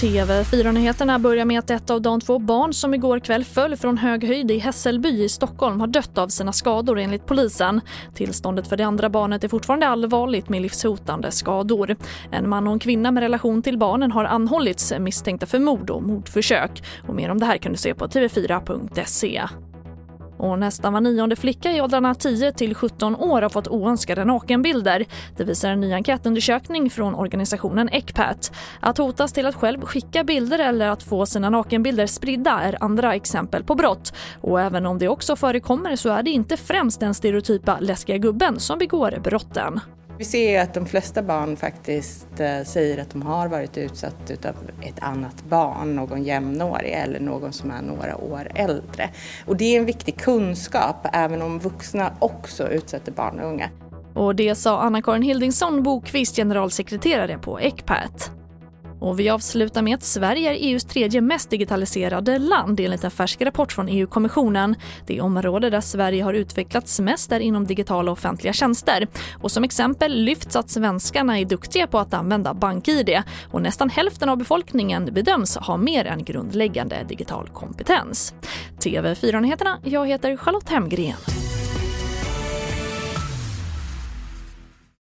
TV4-nyheterna börjar med att ett av de två barn som igår kväll föll från hög höjd i Hässelby i Stockholm har dött av sina skador enligt polisen. Tillståndet för det andra barnet är fortfarande allvarligt med livshotande skador. En man och en kvinna med relation till barnen har anhållits misstänkta för mord och mordförsök. Och mer om det här kan du se på tv4.se. Och nästan var nionde flicka i åldrarna 10 till 17 år har fått oönskade nakenbilder. Det visar en ny enkätundersökning från organisationen Ecpat. Att hotas till att själv skicka bilder eller att få sina nakenbilder spridda är andra exempel på brott. Och även om det också förekommer så är det inte främst den stereotypa läskiga gubben som begår brotten. Vi ser att de flesta barn faktiskt eh, säger att de har varit utsatt av ett annat barn, någon jämnårig eller någon som är några år äldre. Och det är en viktig kunskap även om vuxna också utsätter barn och unga. Och det sa Anna-Karin Hildingsson, Bokvist generalsekreterare på Ecpat. Och vi avslutar med att Sverige är EUs tredje mest digitaliserade land enligt en färsk rapport från EU-kommissionen. Det område där Sverige har utvecklats mest är inom digitala offentliga tjänster. Och som exempel lyfts att svenskarna är duktiga på att använda BankID och nästan hälften av befolkningen bedöms ha mer än grundläggande digital kompetens. TV4-nyheterna, jag heter Charlotte Hemgren.